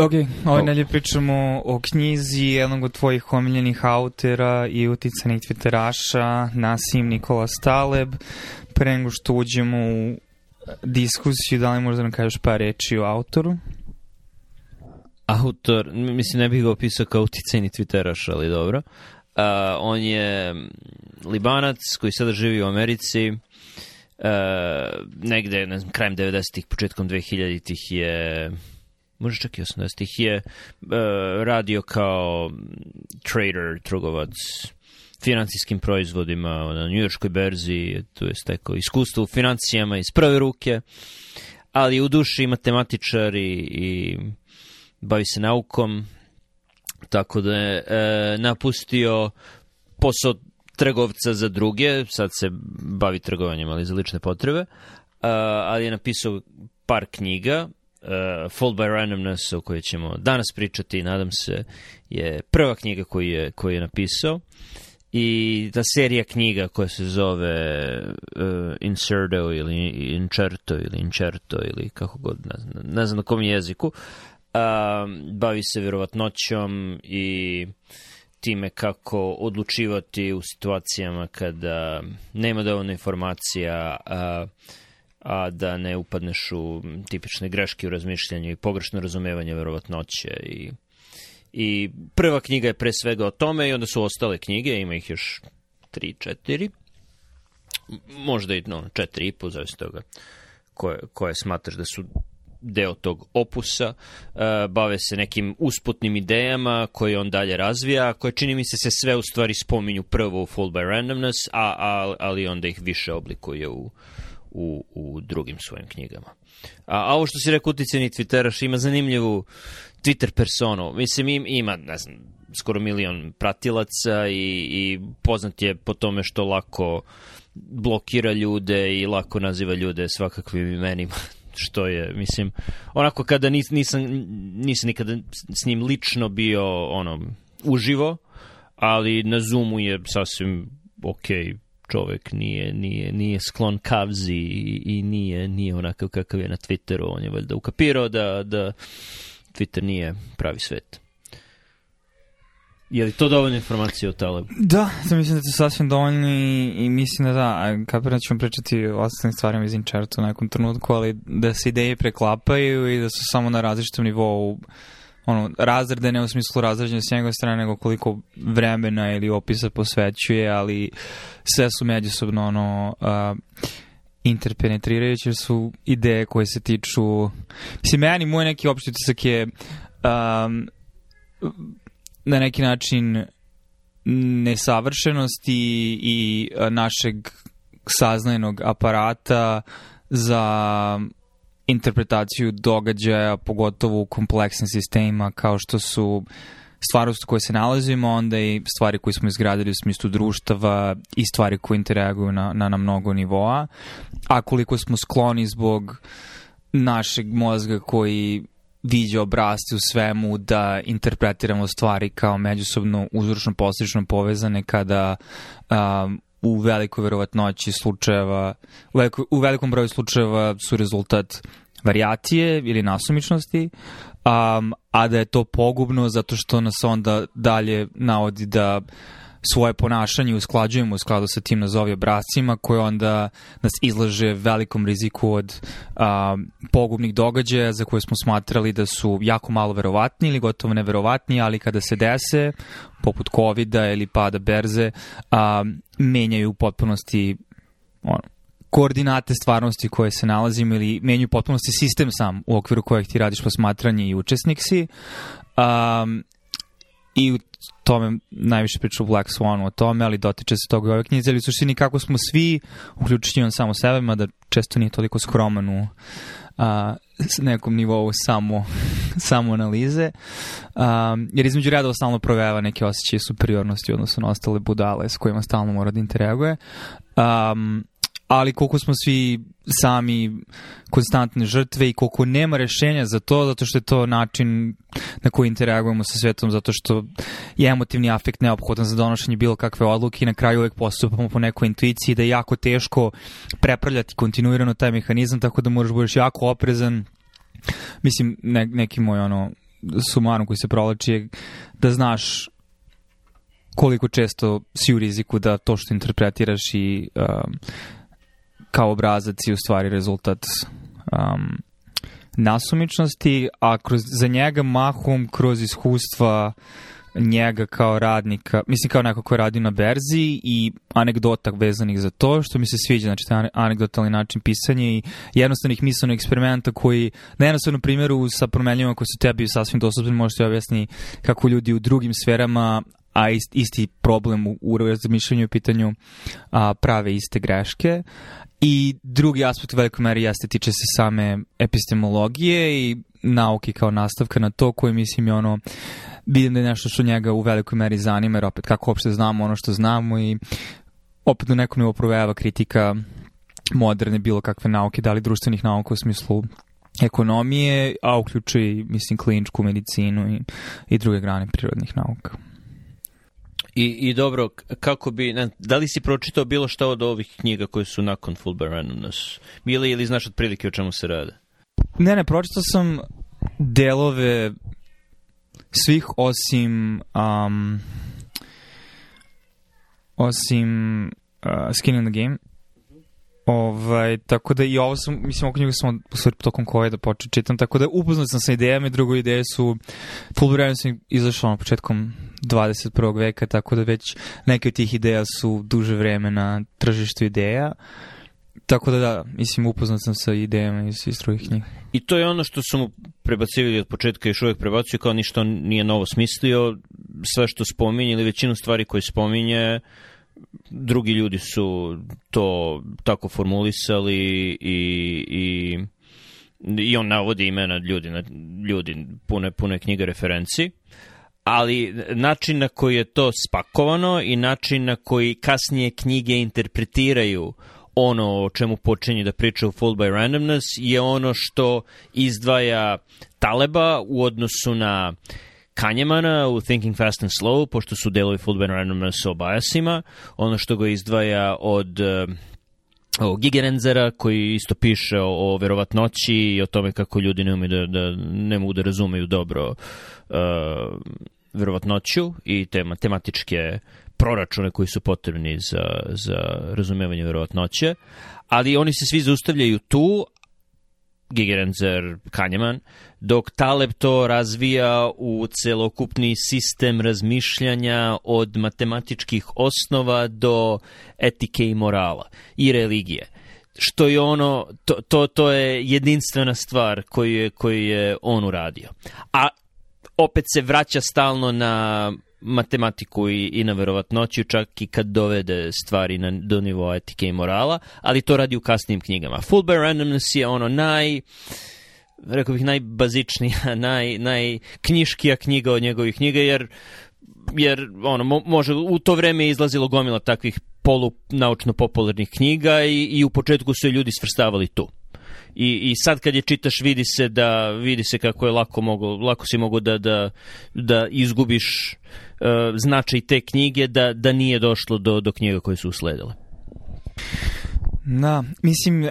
Ok, ovoj nelje pričamo o knjizi jednog od tvojih omiljenih autora i uticanih twitteraša, Nasim Nikola Staleb. Pre nego što uđemo u diskusiju, da li možda nam kažeš par reči o autoru? Autor, mislim ne bih ga opisao kao uticajni twitteraš, ali dobro. Uh, on je libanac koji sada živi u Americi. Uh, negde, ne znam, krajem 90-ih, početkom 2000-ih je možda čak i 80-ih, je uh, radio kao trader, trgovac financijskim proizvodima na njujorskoj berzi, tu je stekao iskustvo u financijama iz prve ruke, ali u duši matematičar i, i bavi se naukom, tako da je e, napustio posao trgovca za druge, sad se bavi trgovanjem, ali za lične potrebe, a, ali je napisao par knjiga, uh, Fall by Randomness o kojoj ćemo danas pričati, nadam se, je prva knjiga koju je, koju je napisao. I ta serija knjiga koja se zove uh, Inserto ili Incerto ili Incerto ili kako god, ne znam, ne znam na kom jeziku, uh, bavi se vjerovatnoćom i time kako odlučivati u situacijama kada nema dovoljno informacija, uh, a da ne upadneš u tipične greške u razmišljanju i pogrešno razumevanje verovatnoće i I prva knjiga je pre svega o tome i onda su ostale knjige, ima ih još 3, 4, možda i no, 4 i po, zavisno toga koje, koje smatraš da su deo tog opusa, uh, bave se nekim usputnim idejama koje on dalje razvija, koje čini mi se se sve u stvari spominju prvo u Full by Randomness, a, a, ali onda ih više oblikuje u, u, u drugim svojim knjigama. A, a ovo što si rekao uticeni Twitteraš ima zanimljivu Twitter personu. Mislim, im, ima, ne znam, skoro milion pratilaca i, i poznat je po tome što lako blokira ljude i lako naziva ljude svakakvim imenima što je, mislim, onako kada nis, nisam, nisam nikada s njim lično bio ono, uživo, ali na Zoomu je sasvim okej okay čovek nije, nije, nije sklon kavzi i, i nije, nije onakav kakav je na Twitteru. On je valjda ukapirao da, da Twitter nije pravi svet. Je li to dovoljno informacije o Talebu? Da, da mislim da je sasvim dovoljno i, i mislim da da, kapiram da ćemo pričati o ostalim stvarima iz Inčerta u nekom trenutku, ali da se ideje preklapaju i da su samo na različitom nivou ono, razrede ne u smislu razređenja s njegove strane, nego koliko vremena ili opisa posvećuje, ali sve su međusobno ono, uh, interpenetrirajuće su ideje koje se tiču mislim, meni moj neki opšti utisak je um, na neki način nesavršenosti i našeg saznajnog aparata za interpretaciju događaja, pogotovo u kompleksnim sistemima kao što su stvarnost u kojoj se nalazimo, onda i stvari koje smo izgradili u smislu društava i stvari koje interaguju na, na, na mnogo nivoa. A koliko smo skloni zbog našeg mozga koji viđa obrazci u svemu da interpretiramo stvari kao međusobno uzročno poslično povezane kada um, u velikoj verovatnoći slučajeva, u, veliko, u velikom broju slučajeva su rezultat varijacije ili nasumičnosti, um, a da je to pogubno zato što nas onda dalje navodi da svoje ponašanje usklađujemo u skladu sa tim nazovi obracima koje onda nas izlaže velikom riziku od a, pogubnih događaja za koje smo smatrali da su jako malo verovatni ili gotovo neverovatni, ali kada se dese, poput covid ili pada berze, a, menjaju u potpunosti ono, koordinate stvarnosti koje se nalazimo ili menju potpunosti sistem sam u okviru kojeg ti radiš posmatranje i učesnik si. Um, I u tome najviše priča u Black Swanu o tome, ali dotiče se toga u ove knjize, ali u suštini kako smo svi, uključujući on samo sebe, mada često nije toliko skroman u a, nekom nivou samo, samo analize, um, jer između redova stalno proveva neke osjećaje superiornosti odnosno na ostale budale s kojima stalno mora da interaguje. Um, ali koliko smo svi sami konstantne žrtve i koliko nema rešenja za to, zato što je to način na koji interagujemo sa svetom, zato što je emotivni afekt neophodan za donošenje bilo kakve odluke i na kraju uvek postupamo po nekoj intuiciji da je jako teško prepravljati kontinuirano taj mehanizam, tako da moraš budeš jako oprezan. Mislim, ne, neki moj ono sumarom koji se provlači je da znaš koliko često si u riziku da to što interpretiraš i um, kao obrazac i u stvari rezultat um, nasumičnosti, a kroz, za njega mahom kroz iskustva njega kao radnika, mislim kao neko ko radi na berzi i anegdota vezanih za to, što mi se sviđa, znači taj anegdotalni način pisanja i jednostavnih misalnih eksperimenta koji na jednostavnom primjeru sa promenljivama koji su tebi sasvim dostupni, možete objasni kako ljudi u drugim sferama a isti problem u, u razmišljanju i pitanju a, prave iste greške. I drugi aspekt u velikoj meri jeste tiče se same epistemologije i nauke kao nastavka na to koji mislim je ono vidim da je nešto što njega u velikoj meri zanima jer opet kako uopšte znamo ono što znamo i opet na nekom nivou provejava kritika moderne bilo kakve nauke, da li društvenih nauka u smislu ekonomije, a uključuje mislim kliničku medicinu i, i druge grane prirodnih nauka. I, I dobro, kako bi, ne, da li si pročitao bilo šta od ovih knjiga koje su nakon Fulbright Randomness? Ili, ili znaš otprilike o čemu se rade? Ne, ne, pročitao sam delove svih osim um, osim uh, Skin in the Game. Ovaj, tako da i ovo sam, mislim, ovu knjigu sam stvari tokom koje da počeo čitam, tako da upoznat sam sa idejama i drugo ideje su, Fulbright sam izašao na početkom 21. veka, tako da već neke od tih ideja su duže vreme na tržištu ideja. Tako da da, mislim, upoznat sam sa idejama iz, iz drugih knjiga. I to je ono što su mu prebacivali od početka i još uvijek prebacuju, kao ništa nije novo smislio, sve što spominje ili većinu stvari koje spominje, drugi ljudi su to tako formulisali i, i, i on navodi imena ljudi, ljudi pune, pune knjige referenci ali način na koji je to spakovano i način na koji kasnije knjige interpretiraju ono o čemu počinje da priča u Full by Randomness je ono što izdvaja Taleba u odnosu na Kanjemana u Thinking Fast and Slow, pošto su delovi Full by Randomness o ono što ga izdvaja od uh, o Gigerenzera koji isto piše o, o verovatnoći i o tome kako ljudi ne, ume da, da, ne mogu da razumeju dobro uh, verovatnoću i te matematičke proračune koji su potrebni za, za razumevanje verovatnoće, ali oni se svi zaustavljaju tu, Gigerenzer, Kanjeman, dok Taleb to razvija u celokupni sistem razmišljanja od matematičkih osnova do etike i morala i religije što je ono, to, to, to je jedinstvena stvar koju je, koju je on uradio. A opet se vraća stalno na matematiku i, i na verovatnoću, čak i kad dovede stvari na, do nivoa etike i morala, ali to radi u kasnim knjigama. Fulbright Randomness je ono naj rekao bih najbazičnija, naj, najknjiškija knjiga od njegovih knjiga, jer jer ono, mo, može, u to vreme je izlazilo gomila takvih polu naučno popularnih knjiga i, i u početku su je ljudi svrstavali tu i, i sad kad je čitaš vidi se da vidi se kako je lako mogo, lako si mogo da, da, da izgubiš uh, značaj te knjige da, da nije došlo do, do knjiga koje su usledile. Da, mislim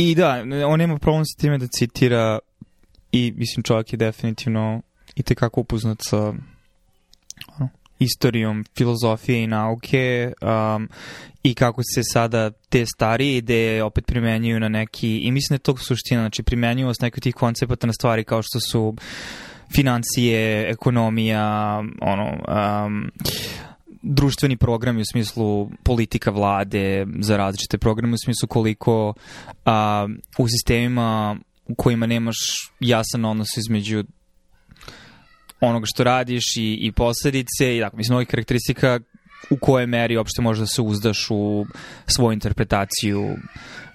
i da, on nema problem sa time da citira i mislim čovjek je definitivno i tekako upoznat sa ono, istorijom filozofije i nauke um, i kako se sada te starije ideje opet primenjuju na neki, i mislim da je to suština, znači primenjuju nekih tih koncepata na stvari kao što su financije, ekonomija, ono, um, društveni programi u smislu politika vlade za različite programe u smislu koliko a, u sistemima u kojima nemaš jasan odnos između onoga što radiš i, i posledice i tako, mislim, ovih karakteristika u kojoj meri uopšte možeš da se uzdaš u svoju interpretaciju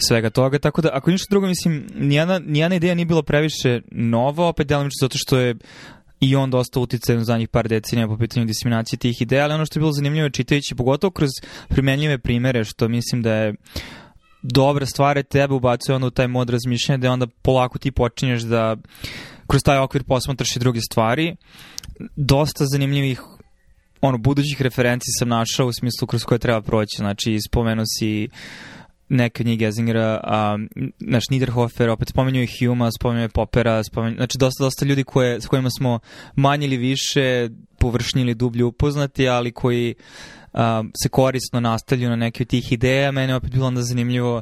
svega toga, tako da ako ništa drugo, mislim, nijena, nijena ideja nije bila previše nova, opet delimično zato što je i on dosta uticajan u zadnjih par decenija po pitanju diseminacije tih ideja, ali ono što je bilo zanimljivo je čitajući, pogotovo kroz primenljive primere, što mislim da je dobra stvar je tebe ubacuje onda u taj mod razmišljanja da onda polako ti počinješ da kroz taj okvir posmatraš i druge stvari. Dosta zanimljivih ono, budućih referenci sam našao u smislu kroz koje treba proći. Znači, spomenuo si neke od njih Gezingera, a, naš Niederhofer, opet spomenuo i Huma, spomenuo i Popera, spomenuo, znači dosta, dosta ljudi koje, s kojima smo manje ili više površnji ili dublje upoznati, ali koji a, se korisno nastavljaju na neke od tih ideja. Mene opet bilo onda zanimljivo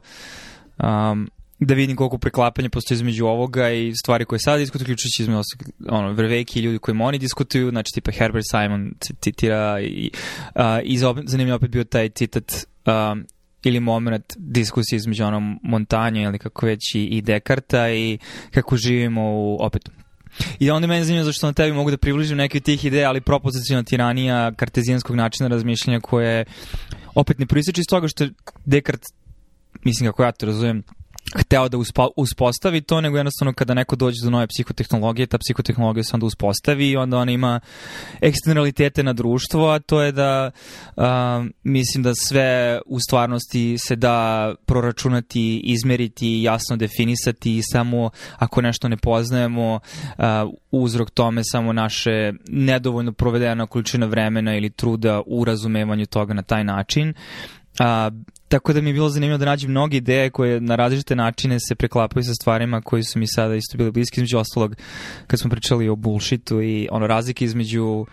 um, da vidim koliko preklapanja postoji između ovoga i stvari koje sada diskutuju, ključujući između ono, Vrveki i ljudi koji oni diskutuju, znači tipa Herbert Simon citira i, uh, i zanimljivo opet bio taj citat um, ili moment diskusije između ono Montanja ili kako već i, i Dekarta i kako živimo u opet. I onda meni zanimljivo zašto na tebi mogu da približim neke od tih ideja, ali propozicijona tiranija kartezijanskog načina razmišljanja koje opet ne proističe iz toga što Dekart, mislim kako ja to razumijem, hteo da uspo, uspostavi to, nego jednostavno kada neko dođe do nove psihotehnologije, ta psihotehnologija se onda uspostavi i onda ona ima eksternalitete na društvo, a to je da uh, mislim da sve u stvarnosti se da proračunati, izmeriti, jasno definisati i samo ako nešto ne poznajemo, uh, uzrok tome samo naše nedovoljno provedena količina vremena ili truda u razumevanju toga na taj način. A, tako da mi je bilo zanimljivo da nađem mnoge ideje koje na različite načine se preklapaju sa stvarima koji su mi sada isto bili bliski, između ostalog kad smo pričali o bullshitu i ono razlike između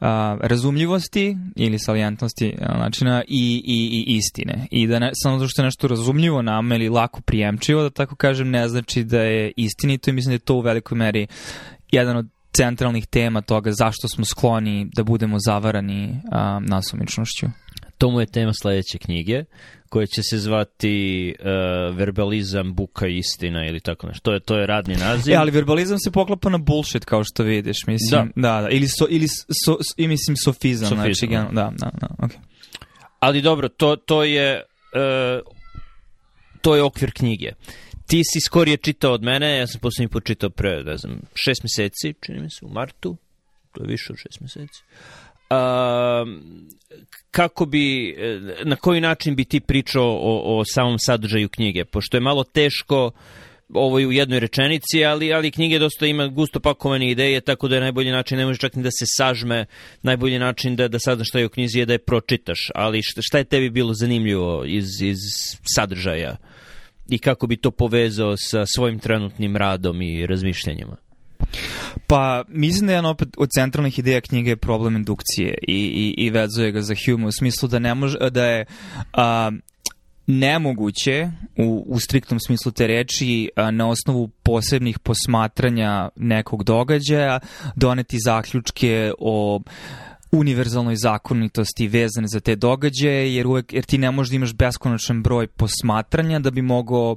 a, razumljivosti ili salijentnosti načina i, i, i istine. I da ne, samo zato što je nešto razumljivo nama ili lako prijemčivo, da tako kažem, ne znači da je istinito i mislim da je to u velikoj meri jedan od centralnih tema toga zašto smo skloni da budemo zavarani a, nasumičnošću. To mu je tema sledeće knjige, koja će se zvati uh, verbalizam, buka, istina ili tako nešto. To je, to je radni naziv. E, ali verbalizam se poklapa na bullshit, kao što vidiš. Mislim, da. da, da. Ili, so, ili so, i mislim sofizam. sofizam znači, da, da, da, da okay. Ali dobro, to, to je... Uh, to je okvir knjige. Ti si skorije čitao od mene, ja sam poslednji put čitao pre, ne znam, šest meseci, čini mi se, u martu, to je više od šest meseci. Uh, kako bi, e, na koji način bi ti pričao o, o samom sadržaju knjige, pošto je malo teško ovo je u jednoj rečenici, ali, ali knjige dosta ima gusto pakovane ideje, tako da je najbolji način, ne može čak ni da se sažme, najbolji način da, da saznaš šta je u knjizi je da je pročitaš, ali šta, je tebi bilo zanimljivo iz, iz sadržaja? I kako bi to povezao sa svojim trenutnim radom i razmišljanjima? Pa, mislim da je jedan opet od centralnih ideja knjige je problem indukcije i, i, i vezuje ga za Hume u smislu da ne može, da je a, nemoguće u, u striktnom smislu te reči a, na osnovu posebnih posmatranja nekog događaja doneti zaključke o univerzalnoj zakonitosti vezane za te događaje, jer, uvek, jer ti ne možeš da imaš beskonačan broj posmatranja da bi mogao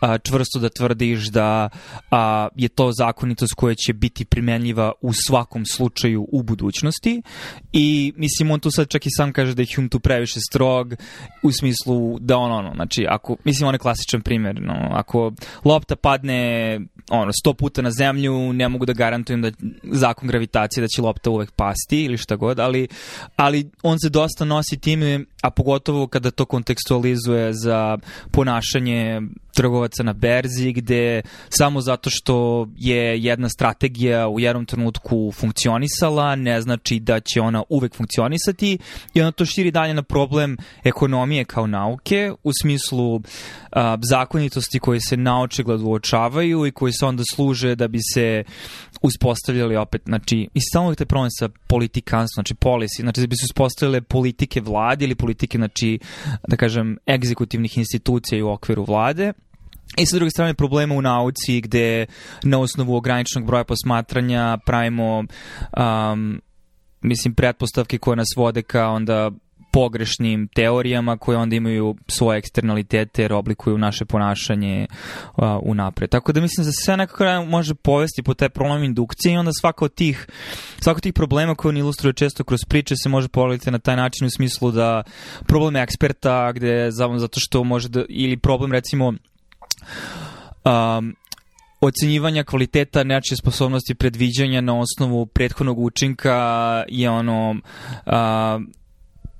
a, čvrsto da tvrdiš da a, je to zakonitost koja će biti primenljiva u svakom slučaju u budućnosti. I mislim on tu sad čak i sam kaže da je Hume tu previše strog u smislu da on ono, znači ako, mislim on je klasičan primjer, no, ako lopta padne ono, sto puta na zemlju, ne mogu da garantujem da zakon gravitacije da će lopta uvek pasti ili šta god, ali, ali on se dosta nosi time, a pogotovo kada to kontekstualizuje za ponašanje trgovaca na berzi gde samo zato što je jedna strategija u jednom trenutku funkcionisala ne znači da će ona uvek funkcionisati i ona to širi dalje na problem ekonomije kao nauke u smislu a, zakonitosti koje se naočigled uočavaju i koji se onda služe da bi se uspostavljali opet, znači, i samo taj problem sa politikanstvom, znači policy, znači da bi se uspostavljale politike vlade ili politike, znači, da kažem, egzekutivnih institucija u okviru vlade, I sa druge strane problema u nauci gde na osnovu ograničenog broja posmatranja pravimo um, mislim pretpostavke koje nas vode ka onda pogrešnim teorijama koje onda imaju svoje eksternalitete jer oblikuju naše ponašanje uh, unapred. Tako da mislim da se sve nekako može povesti po taj problem indukcije i onda svaka od tih, svaka od tih problema koje on ilustruje često kroz priče se može pogledati na taj način u smislu da problem eksperta gde zato što može da, ili problem recimo um, ocenjivanja kvaliteta nečije sposobnosti predviđanja na osnovu prethodnog učinka je ono uh,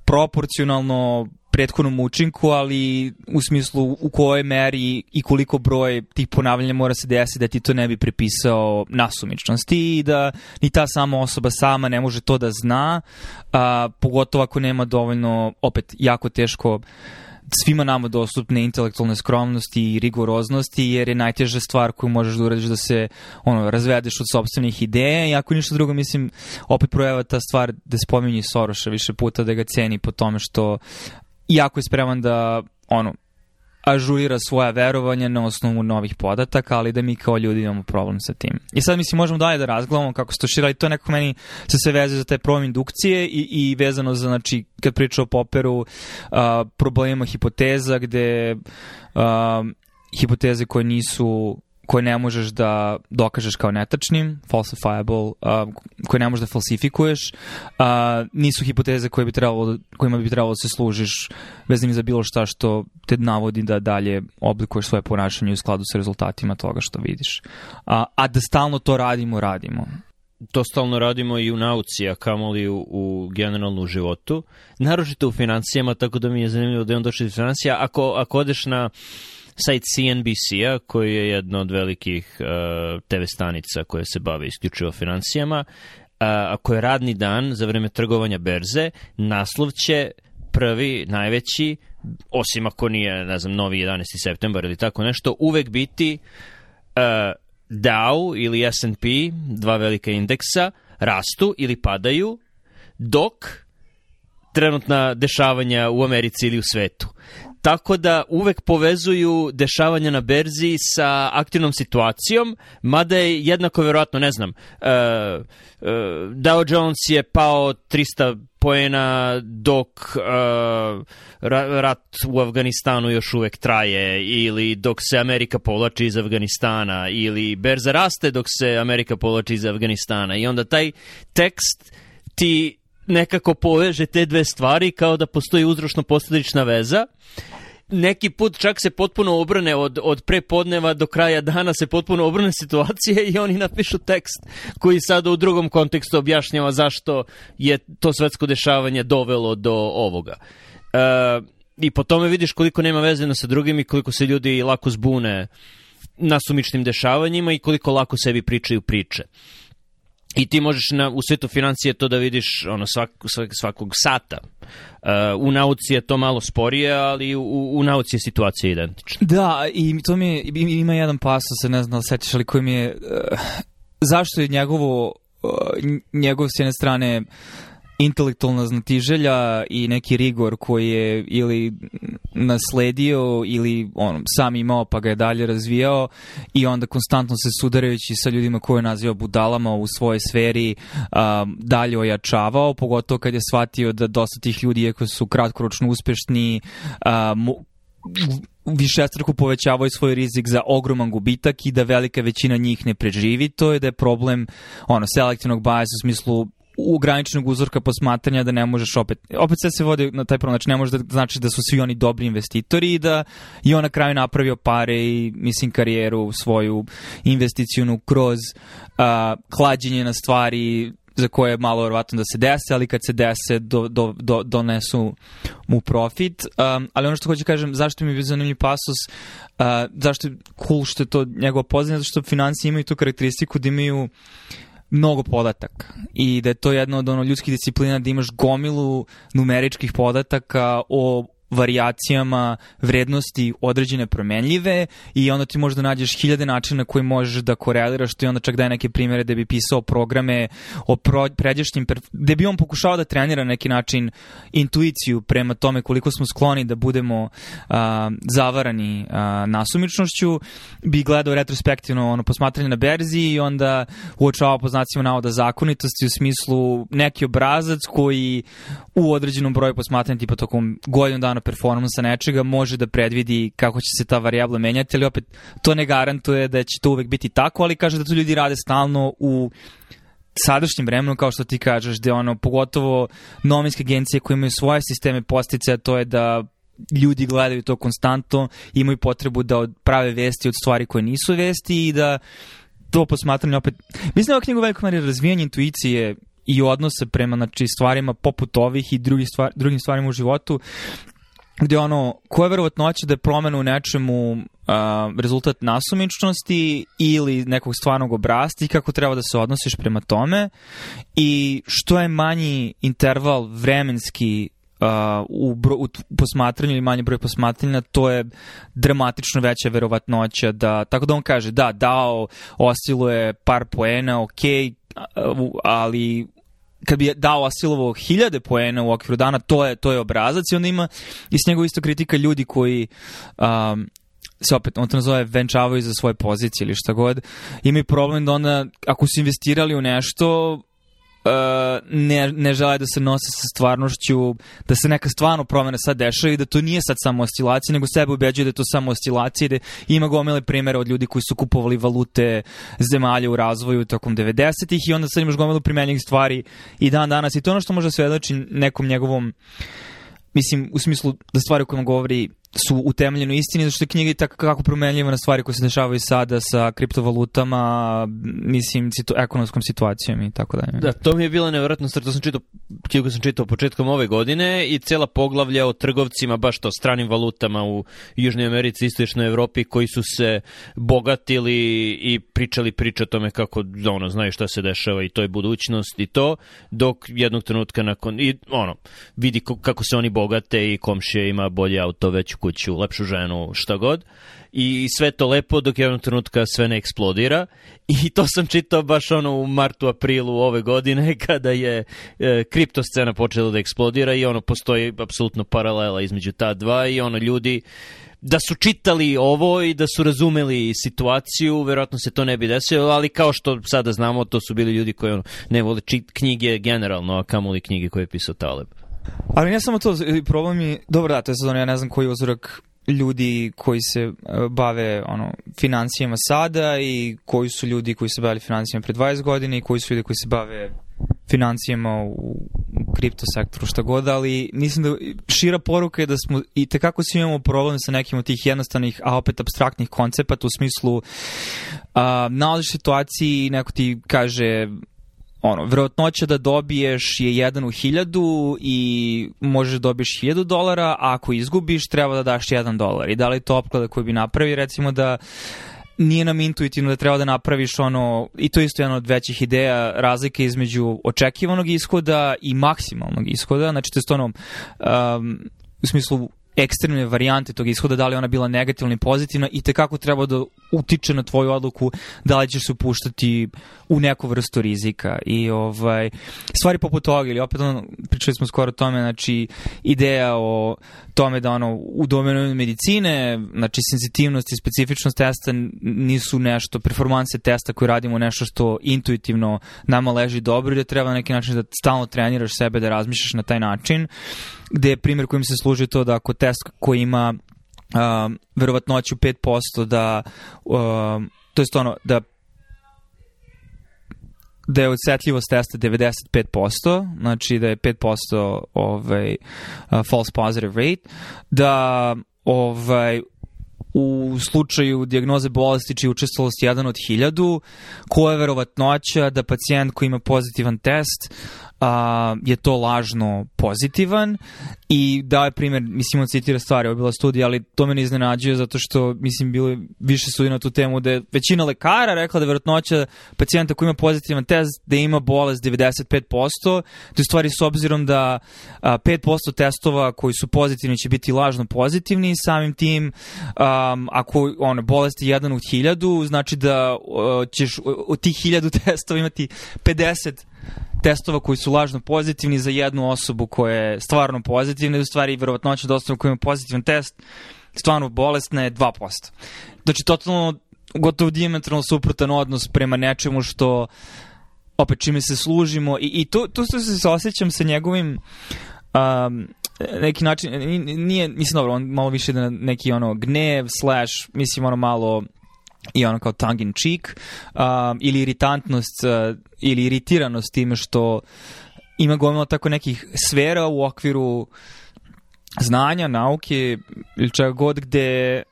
proporcionalno prethodnom učinku, ali u smislu u kojoj meri i koliko broj tih ponavljanja mora se desiti da ti to ne bi prepisao nasumičnosti i da ni ta sama osoba sama ne može to da zna, a, pogotovo ako nema dovoljno, opet, jako teško svima nama dostupne intelektualne skromnosti i rigoroznosti, jer je najteža stvar koju možeš da uradiš da se ono, razvedeš od sobstvenih ideja i ako ništa drugo, mislim, opet projeva ta stvar da spominje Soroša više puta da ga ceni po tome što jako je spreman da ono, ažurira svoja verovanja na osnovu novih podataka, ali da mi kao ljudi imamo problem sa tim. I sad mislim možemo dalje da razgledamo kako se to šira, ali to nekako meni se sve vezuje za taj problem indukcije i, i vezano za, znači, kad priča o Popperu, uh, problema hipoteza gde uh, hipoteze koje nisu koje ne možeš da dokažeš kao netačnim, falsifiable, uh, koje ne možeš da falsifikuješ, uh, nisu hipoteze koje bi trebalo, kojima bi trebalo da se služiš vezim za bilo šta što te navodi da dalje oblikuješ svoje ponašanje u skladu sa rezultatima toga što vidiš. A, a da stalno to radimo, radimo. To stalno radimo i u nauci, a kamoli u, u generalnu životu. Naročito u financijama, tako da mi je zanimljivo da je on došao iz financija. Ako, ako odeš na uh, sajt CNBC-a, koji je jedna od velikih uh, TV stanica koja se bave isključivo financijama, ako je radni dan za vreme trgovanja berze, naslov će prvi, najveći, osim ako nije, ne znam, novi 11. septembar ili tako nešto, uvek biti uh, Dow ili S&P, dva velika indeksa, rastu ili padaju, dok trenutna dešavanja u Americi ili u svetu. Tako da uvek povezuju dešavanja na berzi sa aktivnom situacijom, mada je jednako verovatno, ne znam, uh, uh, Dow Jones je pao 300 poena dok uh, rat u Afganistanu još uvek traje ili dok se Amerika povlači iz Afganistana ili berza raste dok se Amerika povlači iz Afganistana. I onda taj tekst ti nekako poveže te dve stvari kao da postoji uzročno-posledična veza. Neki put čak se potpuno obrane od, od prepodneva do kraja dana se potpuno obrane situacije i oni napišu tekst koji sada u drugom kontekstu objašnjava zašto je to svetsko dešavanje dovelo do ovoga. E, I po tome vidiš koliko nema veze sa drugim i koliko se ljudi lako zbune na sumičnim dešavanjima i koliko lako sebi pričaju priče. I ti možeš na, u svetu financije to da vidiš ono, svak, svak, svakog sata. Uh, u nauci je to malo sporije, ali u, u nauci je situacija identična. Da, i to mi je, ima jedan pasos, ne znam da sećaš, ali koji mi je... Uh, zašto je njegovo, uh, njegov s jedne strane intelektualna znatiželja i neki rigor koji je ili nasledio ili on sam imao pa ga je dalje razvijao i onda konstantno se sudarajući sa ljudima koje je nazivao budalama u svojoj sferi um, dalje ojačavao, pogotovo kad je shvatio da dosta tih ljudi, iako su kratkoročno uspešni, um, višestruko povećavaju svoj rizik za ogroman gubitak i da velika većina njih ne preživi, to je da je problem ono, selektivnog bajasa u smislu ograničenog uzorka posmatranja da ne možeš opet, opet sve se vodi na taj problem, znači ne može da znači da su svi oni dobri investitori i da i on na kraju napravio pare i mislim karijeru svoju investicijunu kroz uh, klađenje na stvari za koje je malo verovatno da se dese, ali kad se dese do, do, do, donesu mu profit. Um, ali ono što hoću da kažem, zašto mi je bio zanimljiv pasus, uh, zašto je cool što je to njegova poznanja, zato što financije imaju tu karakteristiku da imaju uh, mnogo podataka i da je to jedna od ono ljudskih disciplina da imaš gomilu numeričkih podataka o varijacijama vrednosti određene promenljive i onda ti možda nađeš hiljade načina koji možeš da koreliraš to i onda čak daje neke primere da bi pisao programe o pro, pređašnjim, gde bi on pokušao da trenira na neki način intuiciju prema tome koliko smo skloni da budemo a, zavarani a, nasumičnošću, bi gledao retrospektivno ono posmatranje na berzi i onda uočavao po znacima navoda zakonitosti u smislu neki obrazac koji u određenom broju posmatranja tipa tokom godinu dana performansa nečega može da predvidi kako će se ta varijabla menjati, ali opet to ne garantuje da će to uvek biti tako, ali kaže da to ljudi rade stalno u sadašnjem vremenu, kao što ti kažeš, da ono, pogotovo novinske agencije koje imaju svoje sisteme postice, to je da ljudi gledaju to konstantno, imaju potrebu da prave vesti od stvari koje nisu vesti i da to posmatranje opet... Mislim da ova knjiga u velikoj meri razvijanje intuicije i odnose prema znači, stvarima poput ovih i drugih stvar, drugim stvarima u životu gde ono, koja je verovatnoća da je promena u nečemu uh, rezultat nasumičnosti ili nekog stvarnog obrasta i kako treba da se odnosiš prema tome. I što je manji interval vremenski uh, u, bro, u posmatranju ili manje broj posmatranja, to je dramatično veća verovatnoća da, tako da on kaže, da, dao, osciluje par poena, ok, ali kad bi dao Asilovo hiljade poena u okviru dana, to je, to je obrazac i onda ima i s njegove isto kritika ljudi koji um, se opet, on to nazove venčavaju za svoje pozicije ili šta god, imaju problem da onda, ako su investirali u nešto, ne, ne žele da se nose sa stvarnošću, da se neka stvarno promena sad dešava i da to nije sad samo oscilacija, nego sebe ubeđuje da je to samo oscilacija da ima gomile primjera od ljudi koji su kupovali valute zemalja u razvoju tokom 90-ih i onda sad imaš gomilu primenjenih stvari i dan danas. I to ono što može svedoči nekom njegovom mislim, u smislu da stvari o kojima govori su utemeljene u istini, zato što je knjiga i tako kako promenljiva na stvari koje se dešavaju sada sa kriptovalutama, mislim, situ, ekonomskom situacijom i tako dalje. Da, to mi je bila nevjerojatna stvar, to sam čitao, knjigu sam čitao početkom ove godine i cela poglavlja o trgovcima, baš to, stranim valutama u Južnoj Americi, Istočnoj Evropi, koji su se bogatili i pričali priče o tome kako, ono, znaju šta se dešava i to je budućnost i to, dok jednog trenutka nakon, i ono, vidi kako se oni bogate i komšija ima bolje auto, veću kuću, lepšu ženu, šta god. I sve to lepo dok jednog trenutka sve ne eksplodira. I to sam čitao baš ono u martu, aprilu ove godine kada je e, kripto scena počela da eksplodira i ono postoji apsolutno paralela između ta dva i ono ljudi da su čitali ovo i da su razumeli situaciju, verovatno se to ne bi desilo, ali kao što sada znamo, to su bili ljudi koji ono, ne vole čit knjige generalno, a kamoli knjige koje je pisao Taleb. Ali ne samo to, problem je, dobro da, to je sad ja ne znam koji uzorak ljudi koji se e, bave ono financijama sada i koji su ljudi koji se bavili financijama pre 20 godina i koji su ljudi koji se bave financijama u kripto sektoru, šta god, ali mislim da šira poruka je da smo i tekako svi imamo problem sa nekim od tih jednostavnih, a opet abstraktnih koncepata u smislu a, nalaziš situaciji neko ti kaže ono, verovatnoća da dobiješ je jedan u hiljadu i možeš da dobiješ hiljadu dolara, a ako izgubiš treba da daš jedan dolar. I da li to opklada koju bi napravi, recimo da nije nam intuitivno da treba da napraviš ono, i to je isto jedna od većih ideja, razlike između očekivanog ishoda i maksimalnog ishoda, znači to je stvarno um, u smislu ekstremne varijante tog ishoda, da li ona bila negativna ili pozitivna i tekako treba da utiče na tvoju odluku da li ćeš se upuštati u neku vrstu rizika. I ovaj, stvari poput toga ili opet ono, pričali smo skoro o tome, znači ideja o tome da ono u domenu medicine, znači senzitivnost i specifičnost testa nisu nešto, performanse testa koje radimo nešto što intuitivno nama leži dobro i da treba na neki način da stalno treniraš sebe, da razmišljaš na taj način, gde je primjer kojim se služi to da ako test koji ima uh, verovatnoću 5% da uh, to je ono da da je odsetljivost testa 95%, znači da je 5% ovaj, uh, false positive rate, da ovaj, u slučaju dijagnoze bolesti čiji učestvalost 1 od 1000, koja je verovatnoća da pacijent koji ima pozitivan test a, je to lažno pozitivan i dao je primjer, mislim on citira stvari, ovo je bila studija, ali to me ne iznenađuje zato što, mislim, bilo više studija na tu temu da je većina lekara rekla da je verovatnoća pacijenta koji ima pozitivan test da ima bolest 95%, to je stvari s obzirom da a, 5% testova koji su pozitivni će biti lažno pozitivni samim tim um, ako ono, bolest je 1 od 1000, znači da uh, ćeš od tih 1000 testova imati 50 testova koji su lažno pozitivni za jednu osobu koja je stvarno pozitivna i u stvari verovatnoća da osoba koja ima pozitivan test stvarno bolesna je 2%. Znači, totalno gotovo diametralno suprotan odnos prema nečemu što opet čime se služimo i, i tu, tu se osjećam sa njegovim um, neki način, nije, mislim dobro, on malo više da neki ono gnev slash, mislim ono malo i ono kao tongue in cheek uh, ili iritantnost uh, ili iritiranost time što ima gomila tako nekih sfera u okviru znanja, nauke ili čega god gde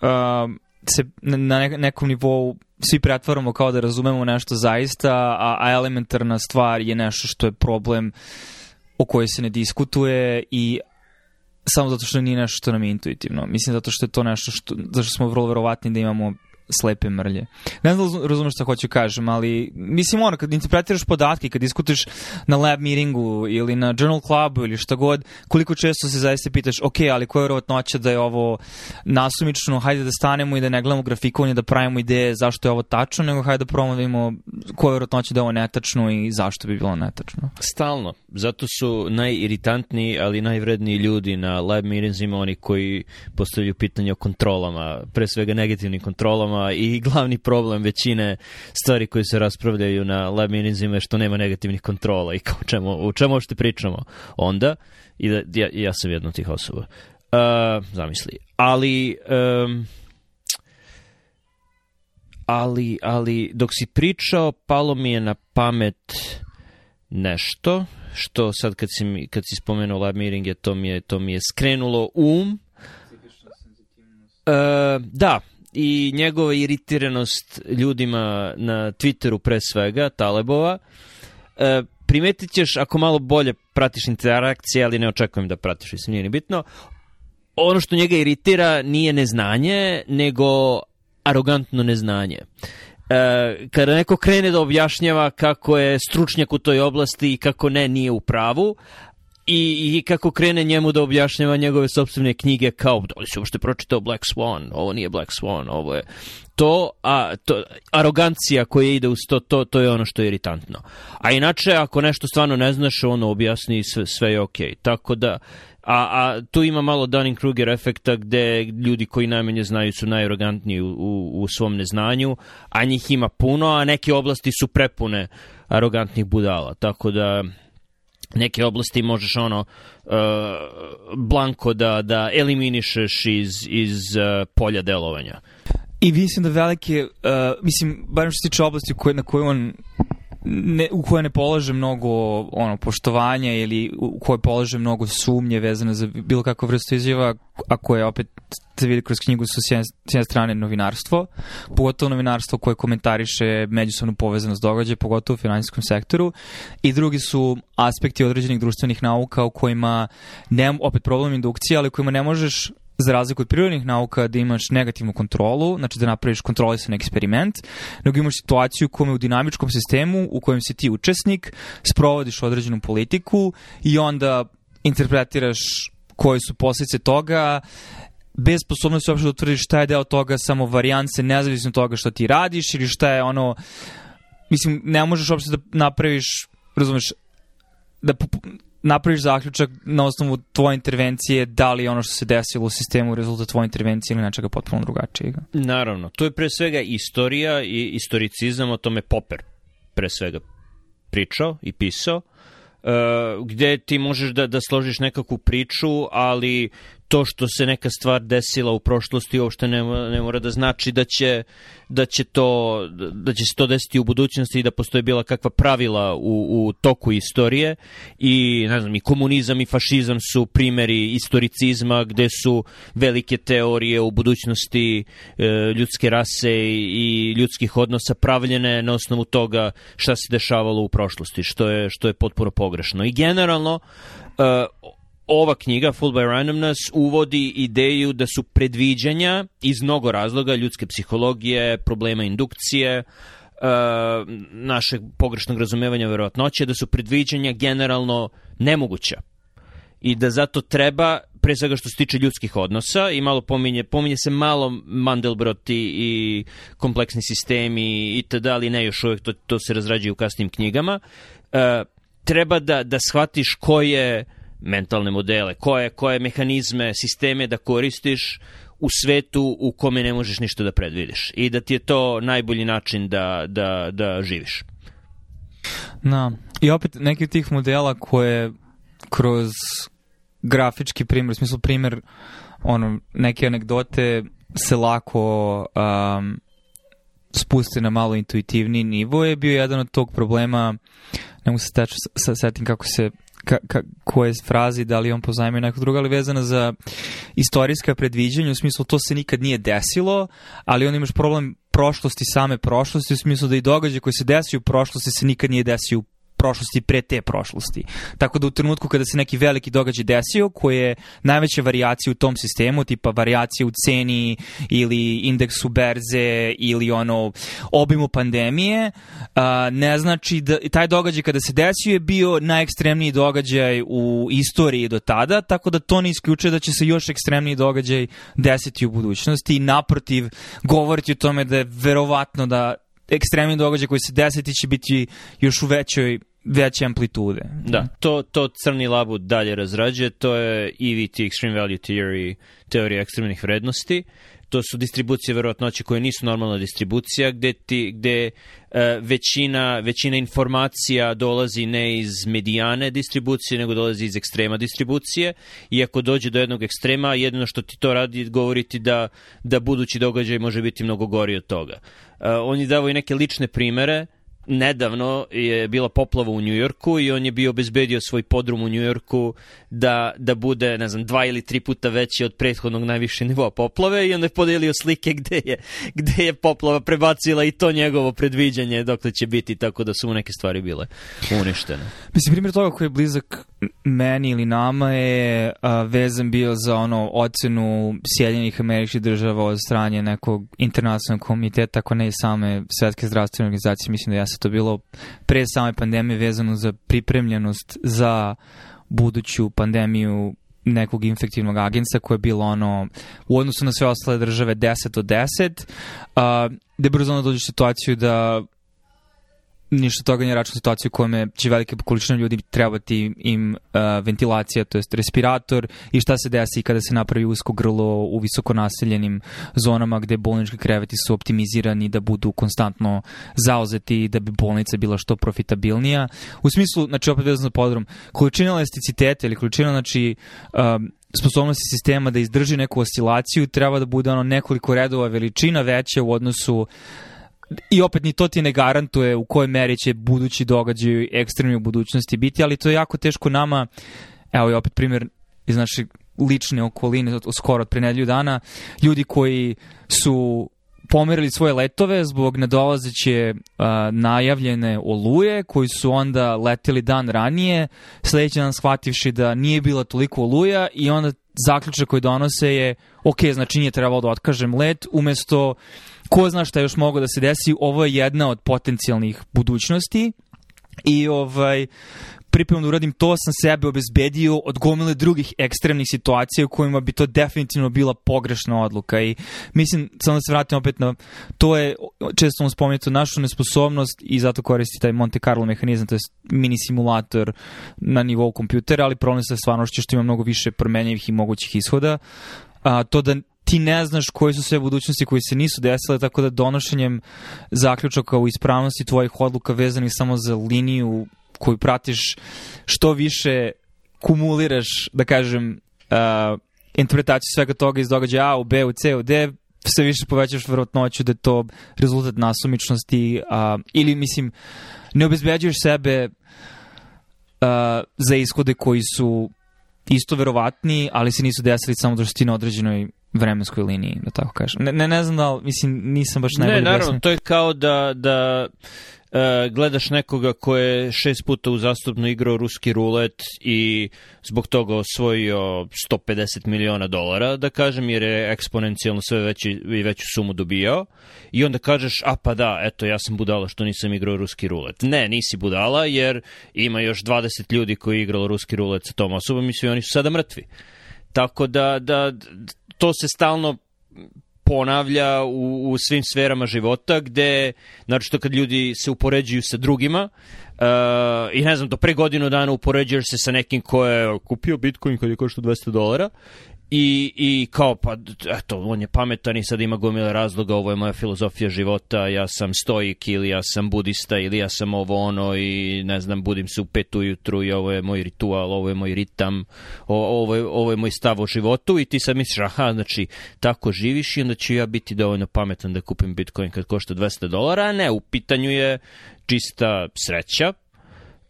uh, se na nekom nivou svi pretvaramo kao da razumemo nešto zaista, a, a elementarna stvar je nešto što je problem o kojoj se ne diskutuje i samo zato što nije nešto što nam je intuitivno. Mislim zato što je to nešto što, zato što smo vrlo verovatni da imamo slepe mrlje. Ne znam da razumeš šta hoću kažem, ali mislim ono, kad interpretiraš podatke, kad diskutiš na lab meetingu ili na journal clubu ili šta god, koliko često se zaista pitaš, ok, ali koja je vjerovatnoća da je ovo nasumično, hajde da stanemo i da ne gledamo grafikovanje, da pravimo ideje zašto je ovo tačno, nego hajde da probamo da koja je vjerovatnoća da je ovo netačno i zašto bi bilo netačno. Stalno. Zato su najiritantniji, ali najvredniji ljudi na lab meetingsima oni koji postavljaju pitanje o kontrolama, pre svega negativnim kontrolama i glavni problem većine stvari koje se raspravljaju na lab meetingsima je što nema negativnih kontrola i kao čemu, u čemu uopšte pričamo onda i da, ja, ja sam jedna od tih osoba. Uh, zamisli. Ali... Um, ali, ali dok si pričao, palo mi je na pamet nešto, što sad kad si, kad si spomenuo lab meetinge, to mi je, to mi je skrenulo um. Uh, da, i njegova iritiranost ljudima na Twitteru pre svega, Talebova, uh, primetit ćeš ako malo bolje pratiš interakcije, ali ne očekujem da pratiš, mislim, nije ni bitno. Ono što njega iritira nije neznanje, nego arogantno neznanje. E, kada neko krene da objašnjava kako je stručnjak u toj oblasti i kako ne nije u pravu, i, i kako krene njemu da objašnjava njegove sobstvene knjige kao da li si uopšte pročitao Black Swan, ovo nije Black Swan, ovo je to, a to, arogancija koja ide uz to, to, to je ono što je iritantno. A inače, ako nešto stvarno ne znaš, ono objasni sve, sve je okej. Okay. Tako da, a, a tu ima malo Dunning-Kruger efekta gde ljudi koji najmanje znaju su najarogantniji u, u, u svom neznanju, a njih ima puno, a neke oblasti su prepune arogantnih budala. Tako da neke oblasti možeš ono uh, blanko da, da eliminišeš iz, iz uh, polja delovanja. I mislim da velike, uh, mislim, barem što se tiče oblasti koje, na koje on ne, u koje ne polaže mnogo ono poštovanja ili u koje polaže mnogo sumnje vezane za bilo kakvu vrstu izjava, a koje opet se vidi kroz knjigu su s jedne, s jedne strane novinarstvo, pogotovo novinarstvo koje komentariše međusobnu povezanost događaja, pogotovo u finansijskom sektoru, i drugi su aspekti određenih društvenih nauka u kojima, ne, opet problem indukcije, ali u kojima ne možeš za razliku od prirodnih nauka da imaš negativnu kontrolu, znači da napraviš kontrolisan eksperiment, nego imaš situaciju u kome u dinamičkom sistemu u kojem si ti učesnik, sprovodiš određenu politiku i onda interpretiraš koje su posljedice toga, bez sposobnosti uopšte da utvrdiš šta je deo toga samo varijance, nezavisno od toga što ti radiš ili šta je ono, mislim, ne možeš uopšte da napraviš, razumeš, da napraviš zaključak na osnovu tvoje intervencije da li ono što se desilo u sistemu rezultat tvoje intervencije ili nečega potpuno drugačijeg. Naravno, to je pre svega istorija i istoricizam, o tome Popper pre svega pričao i pisao, uh, gde ti možeš da, da složiš nekakvu priču, ali to što se neka stvar desila u prošlosti uopšte ne, ne mora da znači da će, da će to da će se to desiti u budućnosti i da postoje bila kakva pravila u, u toku istorije. I ne znam i komunizam i fašizam su primeri istoricizma gde su velike teorije u budućnosti e, ljudske rase i ljudskih odnosa pravljene na osnovu toga šta se dešavalo u prošlosti što je što je potpuno pogrešno. I generalno e, ova knjiga, Full by Randomness, uvodi ideju da su predviđanja iz mnogo razloga, ljudske psihologije, problema indukcije, Uh, našeg pogrešnog razumevanja verovatnoće, da su predviđanja generalno nemoguća i da zato treba pre svega što se tiče ljudskih odnosa i malo pominje, pominje se malo Mandelbrot i, i kompleksni sistemi i tada, ali ne još uvek, to, to se razrađuje u kasnim knjigama. Uh, treba da, da shvatiš ko je mentalne modele, koje, koje mehanizme, sisteme da koristiš u svetu u kome ne možeš ništa da predvidiš i da ti je to najbolji način da, da, da živiš. Na, i opet neki od tih modela koje kroz grafički primjer, u smislu primjer ono, neke anegdote se lako um, spuste na malo intuitivni nivo je bio jedan od tog problema ne mogu se setim kako se ka, ka, koje frazi, da li on pozajmio neko drugo, ali vezana za istorijska predviđanja, u smislu to se nikad nije desilo, ali on imaš problem prošlosti, same prošlosti, u smislu da i događaj koji se desio u prošlosti se nikad nije desio u prošlosti pre te prošlosti. Tako da u trenutku kada se neki veliki događaj desio, koji je najveća varijacija u tom sistemu, tipa varijacija u ceni ili indeksu berze ili ono obimu pandemije, a, ne znači da taj događaj kada se desio je bio najekstremniji događaj u istoriji do tada, tako da to ne isključuje da će se još ekstremniji događaj desiti u budućnosti i naprotiv govoriti o tome da je verovatno da ekstremni događaj koji se desiti će biti još u većoj veće amplitude. Da, to, to crni labud dalje razrađuje, to je EVT, Extreme Value Theory, teorija ekstremnih vrednosti. To su distribucije verovatnoće koje nisu normalna distribucija, gde, ti, gde uh, većina, većina informacija dolazi ne iz medijane distribucije, nego dolazi iz ekstrema distribucije. I ako dođe do jednog ekstrema, jedino što ti to radi govoriti da, da budući događaj može biti mnogo gori od toga. Uh, on je i neke lične primere, nedavno je bila poplava u Njujorku i on je bio obezbedio svoj podrum u Njujorku da, da bude, ne znam, dva ili tri puta veći od prethodnog najviše nivoa poplave i onda je podelio slike gde je, gde je poplava prebacila i to njegovo predviđanje dokle će biti, tako da su mu neke stvari bile uništene. Mislim, primjer toga koji je blizak meni ili nama je a, vezan bio za ono ocenu Sjedinjenih američkih država od stranje nekog internacionalnog komiteta, ako ne i same svetske zdravstvene organizacije, mislim da ja se to bilo pre same pandemije vezano za pripremljenost za buduću pandemiju nekog infektivnog agensa koje je bilo ono u odnosu na sve ostale države 10 od 10 uh, gde brzo ono dođe situaciju da ništa toga nije račun situaciju u kojome će velike količine ljudi trebati im uh, ventilacija, to jest respirator i šta se desi kada se napravi usko grlo u visoko naseljenim zonama gde bolnički kreveti su optimizirani da budu konstantno zauzeti da bi bolnica bila što profitabilnija. U smislu, znači opet vezano za podrom, količina elasticiteta ili količina znači um, sposobnosti sistema da izdrži neku oscilaciju treba da bude ono nekoliko redova veličina veća u odnosu i opet ni to ti ne garantuje u kojoj meri će budući događaj ekstremni u budućnosti biti, ali to je jako teško nama, evo je opet primjer iz naše lične okoline, od, skoro od pre nedelju dana, ljudi koji su pomerili svoje letove zbog nadolazeće uh, najavljene oluje koji su onda leteli dan ranije, sledeći dan shvativši da nije bila toliko oluja i onda zaključak koji donose je ok, znači nije trebalo da otkažem let, umesto ko zna šta još mogo da se desi, ovo je jedna od potencijalnih budućnosti i ovaj pripremno da uradim to, sam sebe obezbedio od gomile drugih ekstremnih situacija u kojima bi to definitivno bila pogrešna odluka i mislim, samo da se vratim opet na to je često vam spomenuto našu nesposobnost i zato koristi taj Monte Carlo mehanizam, to je mini simulator na nivou kompjutera, ali problem sa stvarnošću što ima mnogo više promenjivih i mogućih ishoda. A, to da ti ne znaš koje su sve budućnosti koji se nisu desile, tako da donošenjem zaključaka u ispravnosti tvojih odluka vezanih samo za liniju koju pratiš što više kumuliraš, da kažem, uh, interpretaciju svega toga iz događaja A u B, u C, u D, sve više povećaš verovatnoću da je to rezultat nasumičnosti uh, ili, mislim, ne obezbeđuješ sebe uh, za ishode koji su isto verovatni, ali se nisu desili samo da što ti na određenoj vremenskoj liniji, da tako kažem. Ne, ne, ne znam da li, mislim, nisam baš najbolje Ne, naravno, to je kao da, da uh, gledaš nekoga ko je šest puta uzastupno igrao ruski rulet i zbog toga osvojio 150 miliona dolara, da kažem, jer je eksponencijalno sve veći, i veću sumu dobijao. I onda kažeš, a pa da, eto, ja sam budala što nisam igrao ruski rulet. Ne, nisi budala, jer ima još 20 ljudi koji je igralo ruski rulet sa tom osobom i svi oni su sada mrtvi. Tako da, da to se stalno ponavlja u, u svim sferama života gde, naročito kad ljudi se upoređuju sa drugima uh, i ne znam, do pre godinu dana upoređuješ se sa nekim ko je kupio Bitcoin kad je košta 200 dolara I, I kao, pa, eto, on je pametan i sad ima gomile razloga, ovo je moja filozofija života, ja sam stoik ili ja sam budista ili ja sam ovo ono i ne znam, budim se u pet ujutru i ovo je moj ritual, ovo je moj ritam, o, ovo, je, ovo je moj stav o životu i ti sad misliš, aha, znači, tako živiš i onda ću ja biti dovoljno pametan da kupim Bitcoin kad košta 200 dolara, a ne, u pitanju je čista sreća,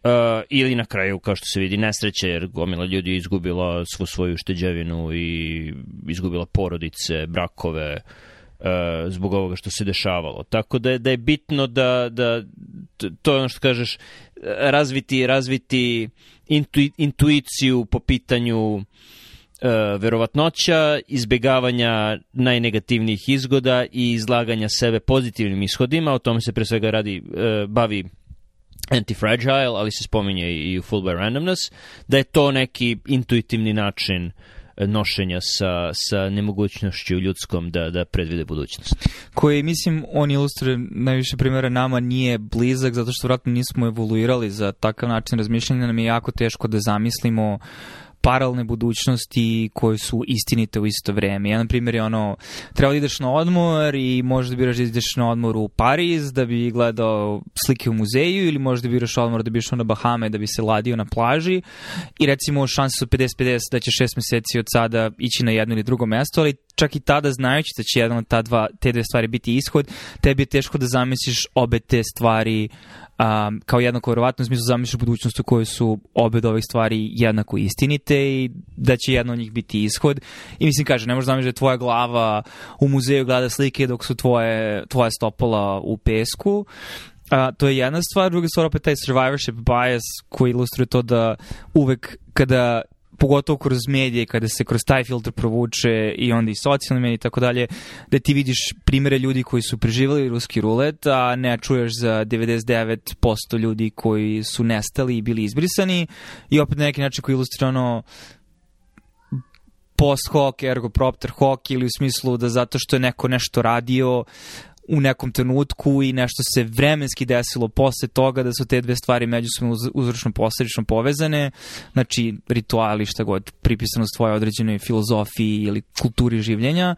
Uh, ili na kraju, kao što se vidi, nesreće, jer gomila ljudi je izgubila svu svoju šteđevinu i izgubila porodice, brakove, uh, zbog ovoga što se dešavalo. Tako da je, da je bitno da, da to je ono što kažeš, razviti, razviti intu, intuiciju po pitanju uh, verovatnoća, izbjegavanja najnegativnijih izgoda i izlaganja sebe pozitivnim ishodima, o tome se pre svega radi, bavi Anti-Fragile, ali se spominje i u Full by Randomness, da je to neki intuitivni način uh, nošenja sa, sa nemogućnošću ljudskom da, da predvide budućnost. Koji, mislim, on ilustruje najviše primjera nama nije blizak, zato što vratno nismo evoluirali za takav način razmišljanja, nam je jako teško da zamislimo uh, paralelne budućnosti koje su istinite u isto vreme. Jedan primjer je ono, treba da ideš na odmor i možda biraš da ideš na odmor u Pariz da bi gledao slike u muzeju ili možda biraš odmor da bi na Bahame da bi se ladio na plaži i recimo šanse su 50-50 da će šest meseci od sada ići na jedno ili drugo mesto, ali čak i tada znajući da će jedan od ta dva, te dve stvari biti ishod, tebi je teško da zamisliš obe te stvari um, kao jednako verovatno u smislu zamisliš budućnost u kojoj su obe od ovih stvari jednako istinite i da će jedno od njih biti ishod. I mislim, kaže, ne možeš zamisliti da je tvoja glava u muzeju gleda slike dok su tvoje, tvoje stopala u pesku. A, to je jedna stvar, druga stvar opet taj survivorship bias koji ilustruje to da uvek kada pogotovo kroz medije, kada se kroz taj filtr provuče i onda i socijalne medije i tako dalje, da ti vidiš primere ljudi koji su preživali ruski rulet, a ne čuješ za 99% ljudi koji su nestali i bili izbrisani i opet na neki način koji ilustrira ono post hoc, ergo propter hoc ili u smislu da zato što je neko nešto radio u nekom trenutku i nešto se vremenski desilo posle toga da su te dve stvari međusobno uzročno posledično povezane, znači rituali šta god pripisano svoje određenoj filozofiji ili kulturi življenja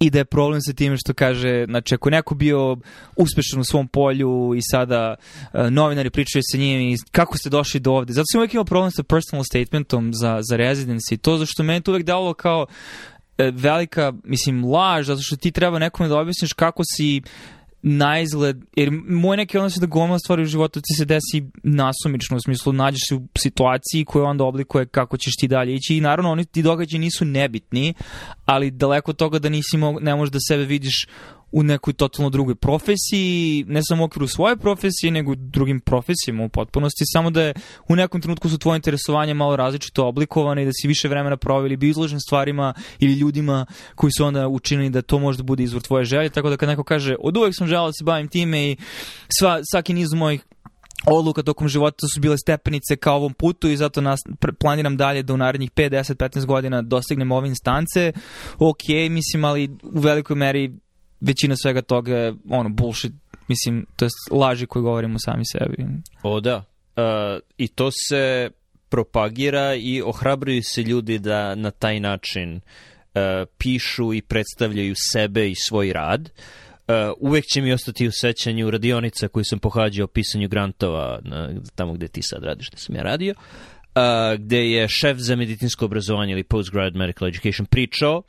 i da je problem sa time što kaže, znači ako neko bio uspešan u svom polju i sada uh, novinari pričaju sa njim i kako ste došli do ovde. Zato sam uvijek imao problem sa personal statementom za, za residency. To zašto meni to uvijek dalo kao velika, mislim, laž, zato što ti treba nekome da objasniš kako si na jer moj neki odnos je da gomila stvari u životu ti se desi nasumično, u smislu nađeš se u situaciji koja onda oblikuje kako ćeš ti dalje ići. I naravno oni ti događaji nisu nebitni, ali daleko od toga da nisi mo, ne možeš da sebe vidiš u nekoj totalno drugoj profesiji, ne samo u okviru svoje profesije, nego u drugim profesijama u potpunosti, samo da je u nekom trenutku su tvoje interesovanje malo različito oblikovane i da si više vremena proveli bi izložen stvarima ili ljudima koji su onda učinili da to možda bude izvor tvoje želje, tako da kad neko kaže od uvek sam želao da se bavim time i sva, svaki niz mojih odluka tokom života su bile stepenice kao ovom putu i zato nas, planiram dalje da u narednih 5, 10, 15 godina dostignem ove instance. Ok, mislim, ali u velikoj meri većina svega toga je ono bullshit, mislim, to je laži koje govorimo sami sebi. O da, uh, i to se propagira i ohrabruju se ljudi da na taj način uh, pišu i predstavljaju sebe i svoj rad. Uh, uvek će mi ostati u sećanju radionica koju sam pohađao o pisanju grantova na, tamo gde ti sad radiš, gde sam ja radio. Uh, gde je šef za medicinsko obrazovanje ili postgrad medical education pričao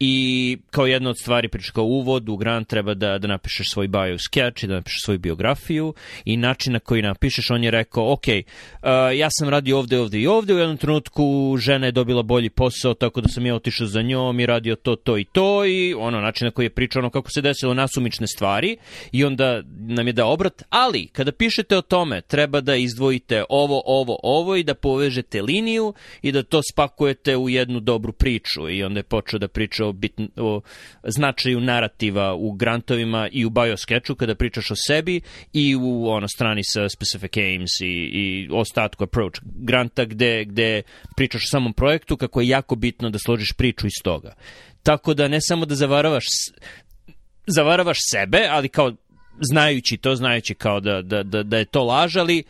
I kao jedna od stvari, priča kao uvod, u Grant treba da, da napišeš svoj bio sketch i da napišeš svoju biografiju i način na koji napišeš, on je rekao, ok, uh, ja sam radio ovde, ovde i ovde, u jednom trenutku žena je dobila bolji posao, tako da sam ja otišao za njom i radio to, to i to i ono, način na koji je pričao ono kako se desilo nasumične stvari i onda nam je da obrat, ali kada pišete o tome, treba da izdvojite ovo, ovo, ovo i da povežete liniju i da to spakujete u jednu dobru priču. I onda je počeo da priča o, bitn, o značaju narativa u grantovima i u biosketchu kada pričaš o sebi i u ono strani sa specific aims i, i ostatku approach granta gde, gde pričaš o samom projektu kako je jako bitno da složiš priču iz toga. Tako da ne samo da zavaravaš zavaravaš sebe, ali kao znajući to, znajući kao da, da, da, da je to laž, ali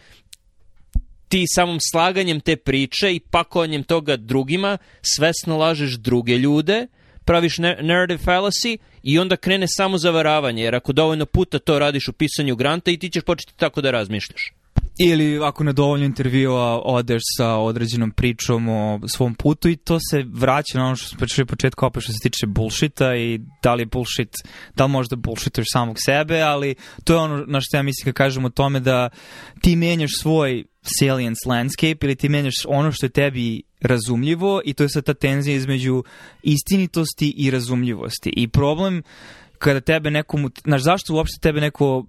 ti samom slaganjem te priče i pakovanjem toga drugima svesno lažeš druge ljude praviš narrative fallacy i onda krene samo zavaravanje, jer ako dovoljno puta to radiš u pisanju granta i ti ćeš početi tako da razmišljaš. Ili ako na dovoljno intervjua odeš sa određenom pričom o svom putu i to se vraća na ono što smo pričali početku opet što se tiče bullshita i da li je bullshit, da li možda bullshituješ samog sebe, ali to je ono na što ja mislim kad kažem o tome da ti menjaš svoj salience landscape ili ti menjaš ono što je tebi razumljivo i to je sad ta tenzija između istinitosti i razumljivosti. I problem kada tebe nekom, znaš zašto uopšte tebe neko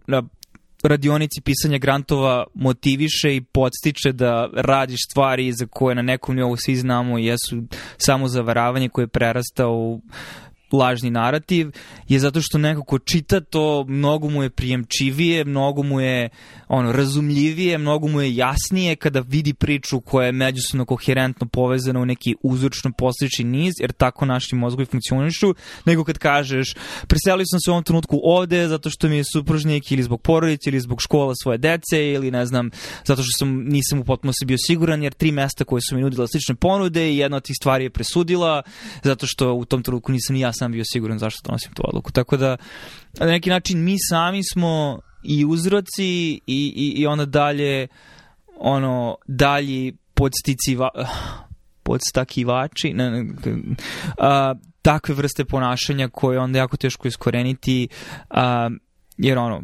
radionici pisanja grantova motiviše i podstiče da radiš stvari za koje na nekom nivou svi znamo jesu samo zavaravanje koje prerasta u lažni narativ je zato što neko ko čita to mnogo mu je prijemčivije, mnogo mu je ono razumljivije, mnogo mu je jasnije kada vidi priču koja je međusobno koherentno povezana u neki uzročno posljednični niz, jer tako naši mozgovi funkcionišu, nego kad kažeš preselio sam se u ovom trenutku ovde zato što mi je supružnik ili zbog porodice ili zbog škola svoje dece ili ne znam, zato što sam nisam u potpunosti bio siguran jer tri mesta koje su mi nudila slične ponude i jedna od tih stvari je presudila zato što u tom trenutku nisam ni ja sam bio siguran zašto donosim tu odluku. Tako da, na neki način, mi sami smo i uzroci i, i, i onda dalje ono, dalji podsticiva, podstakivači ne, ne, a, takve vrste ponašanja koje onda jako teško iskoreniti a, jer ono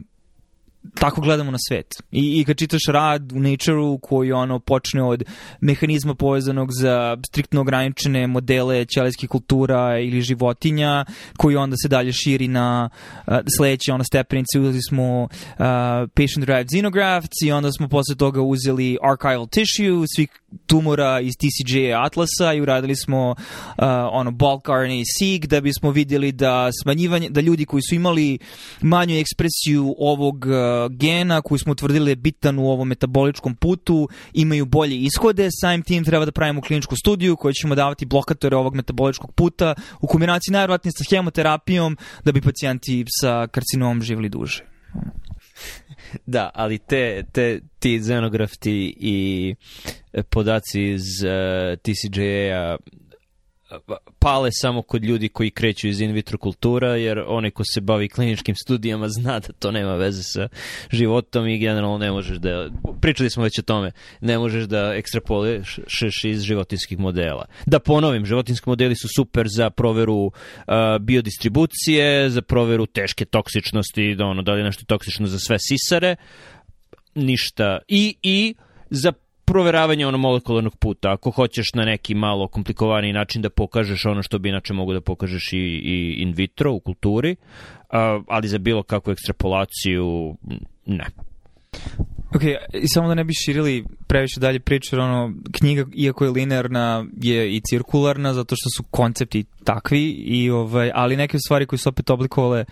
tako gledamo na svet. I, i kad čitaš rad u Nature-u koji ono počne od mehanizma povezanog za striktno ograničene modele ćelijskih kultura ili životinja, koji onda se dalje širi na uh, sledeće ono stepenice, uzeli smo uh, patient-derived xenografts i onda smo posle toga uzeli archival tissue svih tumora iz TCG atlasa i uradili smo uh, ono bulk RNA-seq da bismo vidjeli da smanjivanje, da ljudi koji su imali manju ekspresiju ovog uh, gena koji smo utvrdili je bitan u ovom metaboličkom putu, imaju bolje ishode, samim tim treba da pravimo kliničku studiju koju ćemo davati blokatore ovog metaboličkog puta u kombinaciji najvjerojatnije sa hemoterapijom da bi pacijenti sa karcinomom živjeli duže. Da, ali te, te, ti xenografti i podaci iz uh, eh, TCGA pale samo kod ljudi koji kreću iz in vitro kultura, jer onaj ko se bavi kliničkim studijama zna da to nema veze sa životom i generalno ne možeš da, pričali smo već o tome, ne možeš da ekstrapolišeš iz životinskih modela. Da ponovim, životinski modeli su super za proveru uh, biodistribucije, za proveru teške toksičnosti, da ono, da li je nešto toksično za sve sisare, ništa. I, i za proveravanje ono molekularnog puta. Ako hoćeš na neki malo komplikovaniji način da pokažeš ono što bi inače mogu da pokažeš i, i in vitro u kulturi, ali za bilo kakvu ekstrapolaciju ne. Ok, i samo da ne bi širili previše dalje priču, ono, knjiga, iako je linearna, je i cirkularna, zato što su koncepti takvi, i, ovaj, ali neke stvari koje su opet oblikovale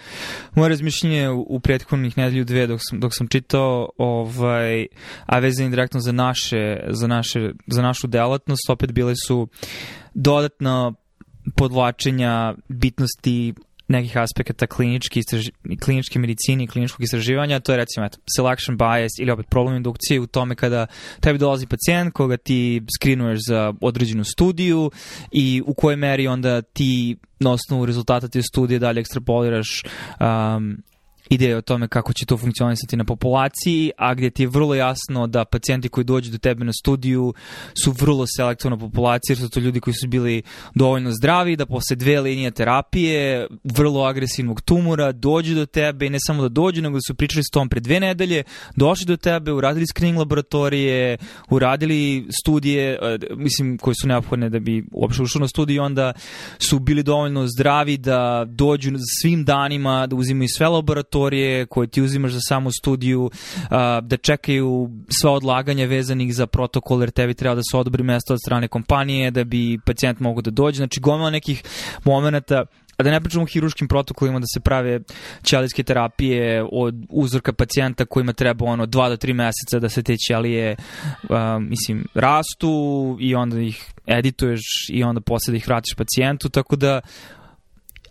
moje razmišljenje u, u prethodnih nedelju dve dok sam, dok sam čitao, ovaj, a vezani direktno za naše, za, naše, za našu delatnost, opet bile su dodatna podvlačenja bitnosti nekih aspekata kliničke, istraži, kliničke medicine i kliničkog istraživanja, to je recimo eto, selection bias ili opet problem indukcije u tome kada tebi dolazi pacijent koga ti skrinuješ za određenu studiju i u kojoj meri onda ti na osnovu rezultata te studije dalje ekstrapoliraš um, ideje o tome kako će to funkcionisati na populaciji, a gdje ti je vrlo jasno da pacijenti koji dođu do tebe na studiju su vrlo selektivna populacija, jer su to ljudi koji su bili dovoljno zdravi, da posle dve linije terapije, vrlo agresivnog tumora, dođu do tebe i ne samo da dođu, nego da su pričali s tom pre dve nedelje, došli do tebe, uradili screening laboratorije, uradili studije, e, mislim, koje su neophodne da bi uopšte ušao na studiju, onda su bili dovoljno zdravi da dođu svim danima, da uzimaju sve laboratorije, laboratorije koje ti uzimaš za samu studiju, da čekaju sva odlaganja vezanih za protokol, jer tebi treba da se odobri mesto od strane kompanije da bi pacijent mogu da dođe. Znači, gomila nekih momenta a da ne pričamo o hiruškim protokolima da se prave ćelijske terapije od uzorka pacijenta kojima treba ono 2 do 3 meseca da se te ćelije uh, mislim rastu i onda ih edituješ i onda posle da ih vratiš pacijentu tako da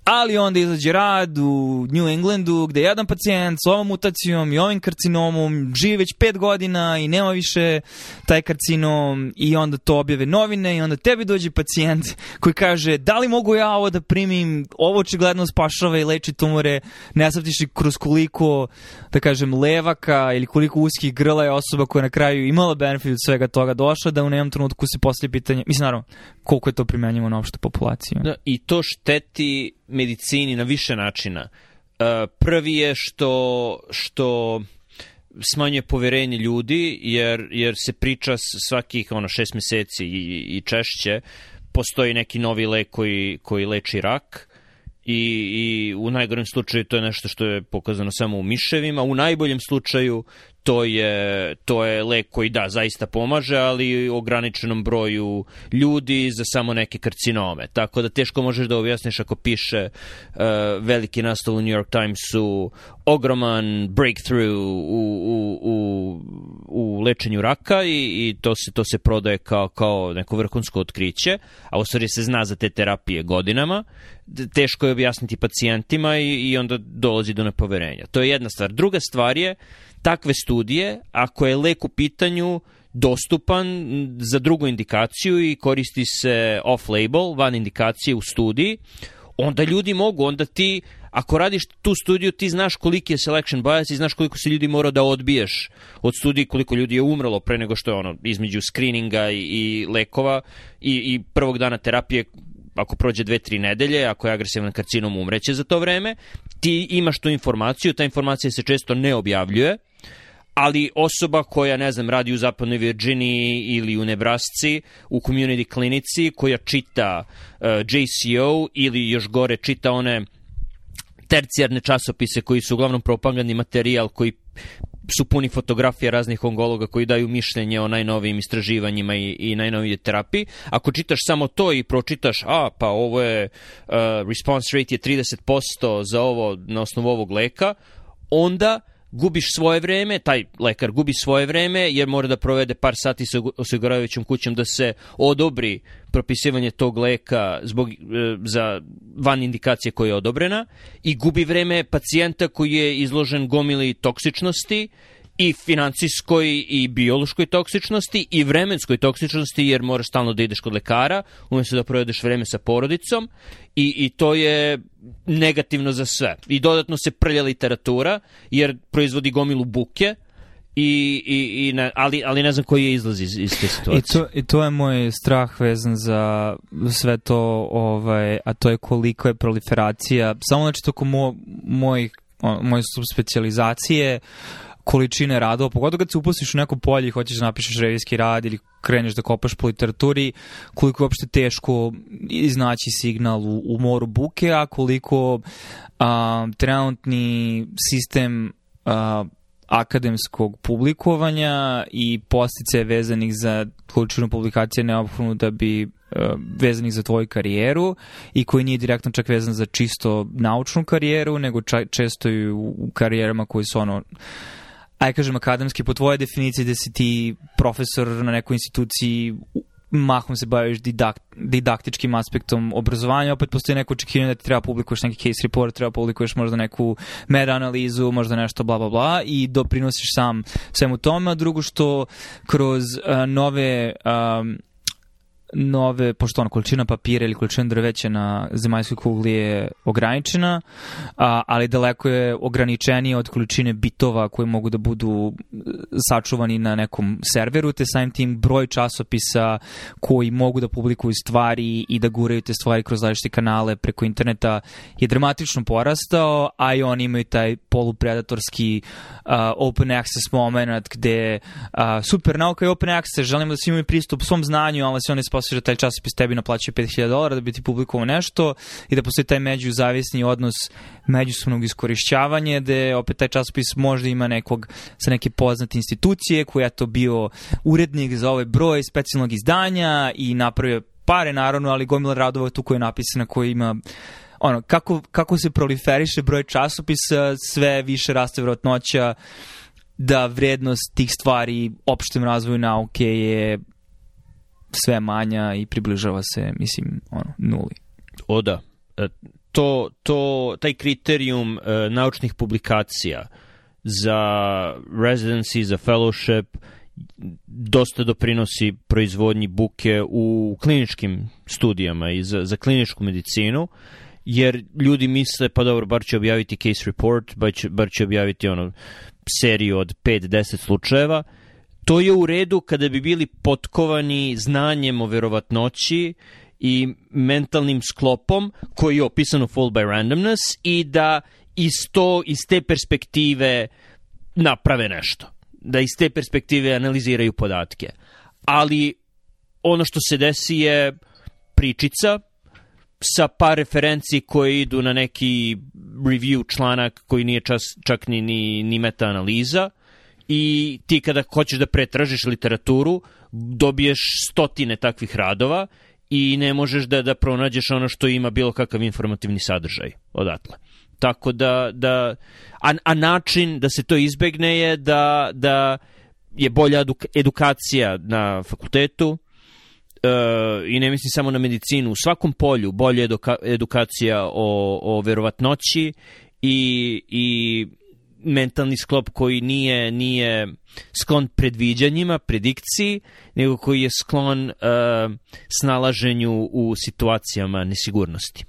ali onda izađe rad u New Englandu gde jedan pacijent s ovom mutacijom i ovim karcinomom živi već pet godina i nema više taj karcinom i onda to objave novine i onda tebi dođe pacijent koji kaže da li mogu ja ovo da primim, ovo očigledno spašava i leči tumore, ne savtiš kroz koliko, da kažem, levaka ili koliko uskih grla je osoba koja na kraju imala benefit od svega toga došla, da u nekom trenutku se poslije pitanje, mislim naravno, koliko je to primenjivo na opštu populaciju. Da, i to šteti medicini na više načina. Uh, prvi je što, što smanjuje poverenje ljudi, jer, jer se priča svakih ono, šest meseci i, i češće, postoji neki novi lek koji, koji leči rak i, i u najgorem slučaju to je nešto što je pokazano samo u miševima, u najboljem slučaju to je, to je lek koji da, zaista pomaže, ali ograničenom broju ljudi za samo neke karcinome. Tako da teško možeš da objasniš ako piše uh, veliki nastav u New York Timesu ogroman breakthrough u, u, u, u lečenju raka i, i to, se, to se prodaje kao, kao neko vrhunsko otkriće, a u stvari se zna za te terapije godinama, teško je objasniti pacijentima i, i onda dolazi do nepoverenja. To je jedna stvar. Druga stvar je takve studije, ako je lek u pitanju dostupan za drugu indikaciju i koristi se off-label, van indikacije u studiji, onda ljudi mogu, onda ti ako radiš tu studiju, ti znaš koliki je selection bias i znaš koliko se ljudi mora da odbiješ od studije, koliko ljudi je umrlo pre nego što je ono, između screeninga i, i lekova i, i prvog dana terapije ako prođe dve, tri nedelje, ako je agresivan karcinom umreće za to vreme, ti imaš tu informaciju, ta informacija se često ne objavljuje, ali osoba koja, ne znam, radi u zapadnoj Virginiji ili u Nebrasci, u community klinici, koja čita uh, JCO ili još gore čita one tercijarne časopise koji su uglavnom propagandni materijal koji su puni fotografija raznih onkologa koji daju mišljenje o najnovijim istraživanjima i, i najnovije terapiji. Ako čitaš samo to i pročitaš, a pa ovo je uh, response rate je 30% za ovo na osnovu ovog leka, onda gubiš svoje vreme, taj lekar gubi svoje vreme jer mora da provede par sati sa osiguravajućom kućom da se odobri propisivanje tog leka zbog, e, za van indikacije koja je odobrena i gubi vreme pacijenta koji je izložen gomili toksičnosti i financijskoj i biološkoj toksičnosti i vremenskoj toksičnosti jer moraš stalno da ideš kod lekara umesto da provedeš vreme sa porodicom i, i to je negativno za sve. I dodatno se prlja literatura jer proizvodi gomilu buke I, i, i ne, ali, ali ne znam koji je izlaz iz, iz te situacije. I to, I to je moj strah vezan za sve to, ovaj, a to je koliko je proliferacija, samo znači toko mo, moj, moje subspecializacije, količine radova, pogotovo kad se upustiš u neko polje i hoćeš da napišeš revijski rad ili kreneš da kopaš po literaturi, koliko je uopšte teško iznaći signal u, u moru buke, a koliko a, trenutni sistem a, akademskog publikovanja i postice vezanih za količinu publikacije neophodno da bi vezanih za tvoju karijeru i koji nije direktno čak vezan za čisto naučnu karijeru, nego često i u karijerama koji su ono aj kažem akademski, po tvojoj definiciji da si ti profesor na nekoj instituciji mahom se baviš didakt, didaktičkim aspektom obrazovanja, opet postoji neko očekivanje da ti treba publikuješ neki case report, treba publikuješ možda neku meta-analizu, možda nešto bla bla bla i doprinosiš sam svemu tome, a drugo što kroz uh, nove um, nove, pošto ona količina papira ili količina drveća na zemaljskoj kugli je ograničena, a, ali daleko je ograničenije od količine bitova koje mogu da budu e, sačuvani na nekom serveru, te samim tim broj časopisa koji mogu da publikuju stvari i da guraju te stvari kroz različite kanale preko interneta je dramatično porastao, a i oni imaju taj polupredatorski uh, open access moment gde uh, super nauka je open access, želimo da svi imaju pristup svom znanju, ali se oni posle da taj časopis tebi naplaćuje 5000 dolara da bi ti publikovao nešto i da postoji taj međuzavisni odnos međusobnog iskorišćavanja gde opet taj časopis možda ima nekog sa neke poznate institucije koja je to bio urednik za ovaj broj specijalnog izdanja i napravio pare naravno, ali gomila radova tu koja je napisana koja ima ono, kako, kako se proliferiše broj časopisa, sve više raste vjerojatnoća da vrednost tih stvari opštem razvoju nauke je sve manja i približava se, mislim, ono, nuli. O da. E, to, to, taj kriterijum uh, naučnih publikacija za residency, za fellowship, dosta doprinosi proizvodnji buke u kliničkim studijama i za, za kliničku medicinu, jer ljudi misle, pa dobro, bar će objaviti case report, bar će, bar će objaviti ono, seriju od 5-10 slučajeva, to je u redu kada bi bili potkovani znanjem o verovatnoći i mentalnim sklopom koji je opisan u Fall by Randomness i da iz, to, iz te perspektive naprave nešto. Da iz te perspektive analiziraju podatke. Ali ono što se desi je pričica sa par referenci koje idu na neki review članak koji nije čas, čak ni, ni, ni meta-analiza i ti kada hoćeš da pretražiš literaturu dobiješ stotine takvih radova i ne možeš da, da pronađeš ono što ima bilo kakav informativni sadržaj odatle. Tako da, da a, a način da se to izbegne je da, da je bolja edukacija na fakultetu, Uh, i ne mislim samo na medicinu, u svakom polju bolja eduka, edukacija o, o verovatnoći i, i mentalni sklop koji nije nije sklon predviđanjima, predikciji, nego koji je sklon uh, snalaženju u situacijama nesigurnosti.